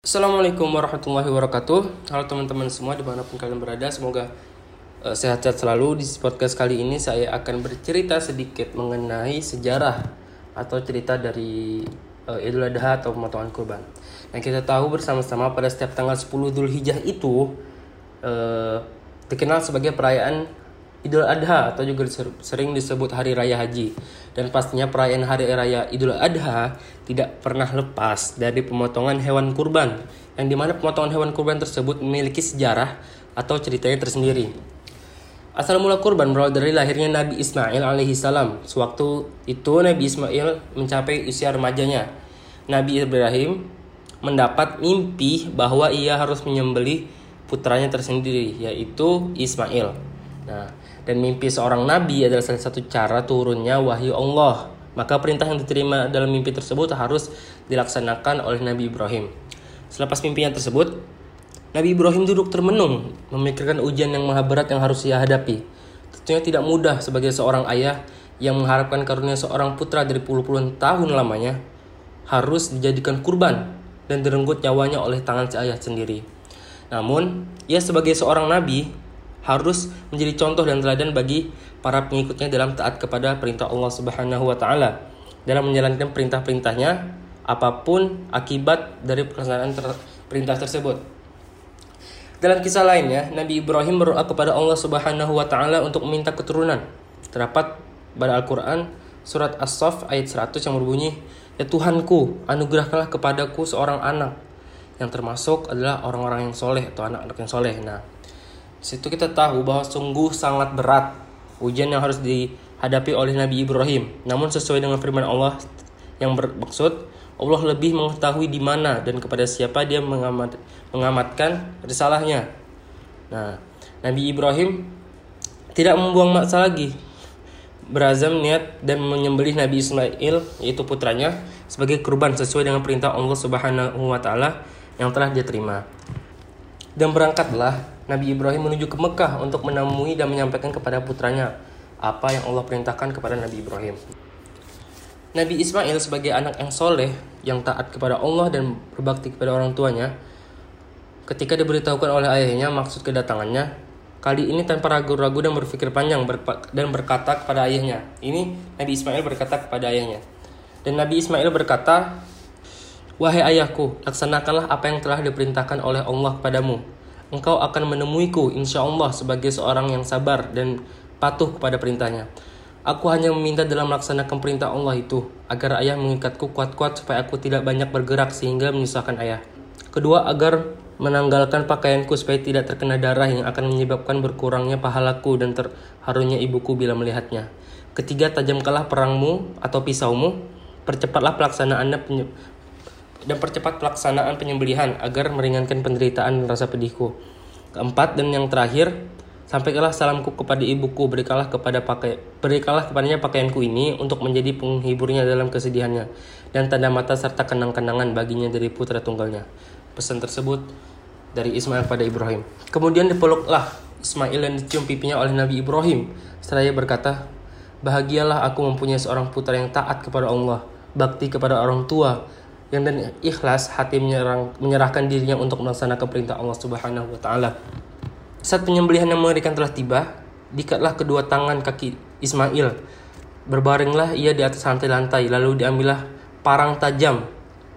Assalamualaikum warahmatullahi wabarakatuh. Halo teman-teman semua di mana pun kalian berada Semoga uh, sehat-sehat selalu. Di podcast kali ini saya akan bercerita sedikit mengenai sejarah Atau cerita dari uh, Idul Adha atau pemotongan kurban. Yang kita tahu bersama-sama pada setiap tanggal 10 Dhul Hijjah itu uh, Dikenal sebagai perayaan Idul Adha atau juga sering disebut Hari Raya Haji. Dan pastinya perayaan Hari Raya Idul Adha tidak pernah lepas dari pemotongan hewan kurban. Yang di mana pemotongan hewan kurban tersebut memiliki sejarah atau ceritanya tersendiri. Asal mula kurban berawal dari lahirnya Nabi Ismail alaihi salam. Sewaktu itu Nabi Ismail mencapai usia remajanya. Nabi Ibrahim mendapat mimpi bahwa ia harus menyembelih putranya tersendiri yaitu Ismail. Nah, dan mimpi seorang nabi adalah salah satu cara turunnya wahyu Allah. Maka perintah yang diterima dalam mimpi tersebut harus dilaksanakan oleh Nabi Ibrahim. Selepas mimpinya tersebut, Nabi Ibrahim duduk termenung, memikirkan ujian yang maha berat yang harus ia hadapi. Tentunya tidak mudah sebagai seorang ayah yang mengharapkan karunia seorang putra dari puluh-puluhan tahun lamanya harus dijadikan kurban dan direnggut nyawanya oleh tangan si ayah sendiri. Namun, ia sebagai seorang nabi harus menjadi contoh dan teladan bagi para pengikutnya dalam taat kepada perintah Allah Subhanahu wa taala dalam menjalankan perintah-perintahnya apa pun akibat dari pelaksanaan ter perintah tersebut. Dalam kisah lainnya, Nabi Ibrahim berdoa kepada Allah Subhanahu wa taala untuk meminta keturunan. Terdapat pada Al-Qur'an surat As-Saff ayat 100 yang berbunyi, "Ya Tuhanku, anugerahkanlah kepadaku seorang anak." Yang termasuk adalah orang-orang yang soleh atau anak-anak yang soleh. Nah, situ kita tahu bahwa sungguh sangat berat ujian yang harus dihadapi oleh Nabi Ibrahim. Namun sesuai dengan firman Allah yang bermaksud Allah lebih mengetahui di mana dan kepada siapa dia mengamat, mengamatkan risalahnya. Nah, Nabi Ibrahim tidak membuang masa lagi. Berazam niat dan menyembelih Nabi Ismail yaitu putranya sebagai kurban sesuai dengan perintah Allah Subhanahu wa taala yang telah dia terima. Dan berangkatlah Nabi Ibrahim menuju ke Mekah untuk menemui dan menyampaikan kepada putranya apa yang Allah perintahkan kepada Nabi Ibrahim. Nabi Ismail sebagai anak yang soleh, yang taat kepada Allah dan berbakti kepada orang tuanya, ketika diberitahukan oleh ayahnya maksud kedatangannya, kali ini tanpa ragu-ragu dan berpikir panjang dan berkata kepada ayahnya. Ini Nabi Ismail berkata kepada ayahnya. Dan Nabi Ismail berkata, Wahai ayahku, laksanakanlah apa yang telah diperintahkan oleh Allah kepadamu engkau akan menemuiku insya Allah sebagai seorang yang sabar dan patuh kepada perintahnya. Aku hanya meminta dalam melaksanakan perintah Allah itu, agar ayah mengikatku kuat-kuat supaya aku tidak banyak bergerak sehingga menyusahkan ayah. Kedua, agar menanggalkan pakaianku supaya tidak terkena darah yang akan menyebabkan berkurangnya pahalaku dan terharunya ibuku bila melihatnya. Ketiga, tajamkanlah perangmu atau pisaumu, percepatlah pelaksanaannya dan percepat pelaksanaan penyembelihan agar meringankan penderitaan dan rasa pedihku. Keempat dan yang terakhir, sampaikanlah salamku kepada ibuku, berikanlah kepada pakai berikanlah kepadanya pakaianku ini untuk menjadi penghiburnya dalam kesedihannya dan tanda mata serta kenang-kenangan baginya dari putra tunggalnya. Pesan tersebut dari Ismail pada Ibrahim. Kemudian dipeluklah Ismail dan dicium pipinya oleh Nabi Ibrahim. Seraya berkata, Bahagialah aku mempunyai seorang putra yang taat kepada Allah, bakti kepada orang tua, yang dan ikhlas hati menyerang, menyerahkan dirinya untuk melaksanakan perintah Allah Subhanahu wa taala. Saat penyembelihan yang mengerikan telah tiba, dikatlah kedua tangan kaki Ismail. Berbaringlah ia di atas lantai-lantai, lalu diambillah parang tajam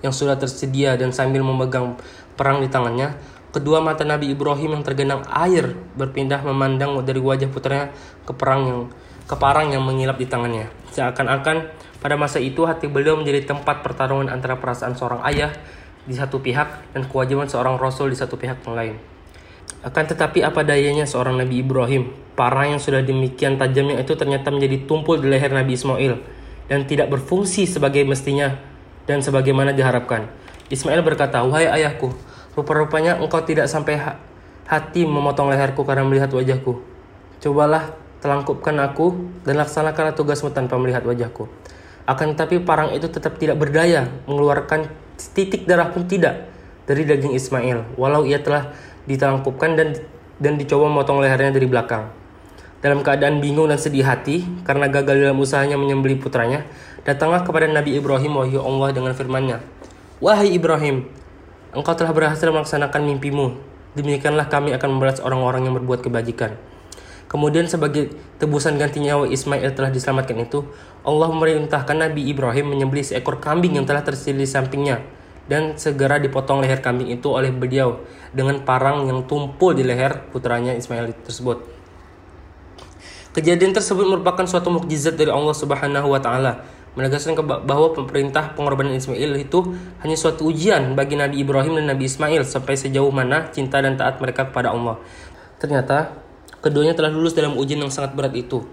yang sudah tersedia dan sambil memegang perang di tangannya, kedua mata Nabi Ibrahim yang tergenang air berpindah memandang dari wajah putranya ke perang yang ke parang yang mengilap di tangannya. Seakan-akan pada masa itu hati beliau menjadi tempat pertarungan antara perasaan seorang ayah di satu pihak dan kewajiban seorang rasul di satu pihak yang lain. Akan tetapi apa dayanya seorang Nabi Ibrahim, parang yang sudah demikian tajamnya itu ternyata menjadi tumpul di leher Nabi Ismail dan tidak berfungsi sebagai mestinya dan sebagaimana diharapkan. Ismail berkata, "Wahai ayahku, rupa-rupanya engkau tidak sampai hati memotong leherku karena melihat wajahku. Cobalah telangkupkan aku dan laksanakanlah tugasmu tanpa melihat wajahku." Akan tetapi parang itu tetap tidak berdaya mengeluarkan titik darah pun tidak dari daging Ismail walau ia telah ditelangkupkan dan dan dicoba memotong lehernya dari belakang. Dalam keadaan bingung dan sedih hati karena gagal dalam usahanya menyembelih putranya, datanglah kepada Nabi Ibrahim wahyu Allah dengan firman-Nya, "Wahai Ibrahim, engkau telah berhasil melaksanakan mimpimu. Demikianlah kami akan membalas orang-orang yang berbuat kebajikan. Kemudian sebagai tebusan ganti nyawa Ismail telah diselamatkan itu, Allah memerintahkan Nabi Ibrahim menyembelih seekor kambing yang telah tersedia di sampingnya dan segera dipotong leher kambing itu oleh beliau dengan parang yang tumpul di leher putranya Ismail tersebut. Kejadian tersebut merupakan suatu mukjizat dari Allah Subhanahu wa taala, menegaskan bahwa pemerintah pengorbanan Ismail itu hanya suatu ujian bagi Nabi Ibrahim dan Nabi Ismail sampai sejauh mana cinta dan taat mereka kepada Allah. Ternyata Keduanya telah lulus dalam ujian yang sangat berat itu.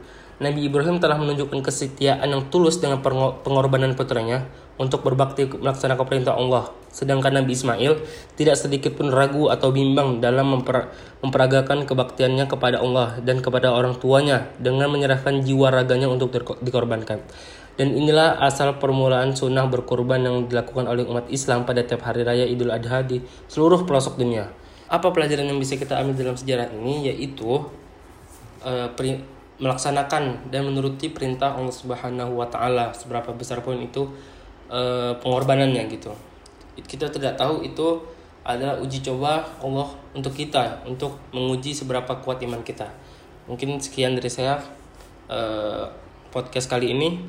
Nabi Ibrahim telah menunjukkan kesetiaan yang tulus dengan pengorbanan putranya untuk berbakti melaksanakan perintah Allah. Sedangkan Nabi Ismail tidak sedikit pun ragu atau bimbang dalam memper, memperagakan kebaktiannya kepada Allah dan kepada orang tuanya dengan menyerahkan jiwa raganya untuk dikorbankan. Dan inilah asal permulaan sunnah berkorban yang dilakukan oleh umat Islam pada tiap hari raya Idul Adha di seluruh pelosok dunia. Apa pelajaran yang bisa kita ambil dalam sejarah ini yaitu uh, melaksanakan dan menuruti perintah Allah Subhanahu wa taala seberapa besar pun itu uh, pengorbanannya gitu. Kita tidak tahu itu ada uji coba Allah untuk kita untuk menguji seberapa kuat iman kita. Mungkin sekian dari saya uh, podcast kali ini.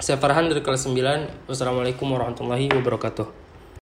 Saya Farhan dari kelas 9. Wassalamualaikum warahmatullahi wabarakatuh.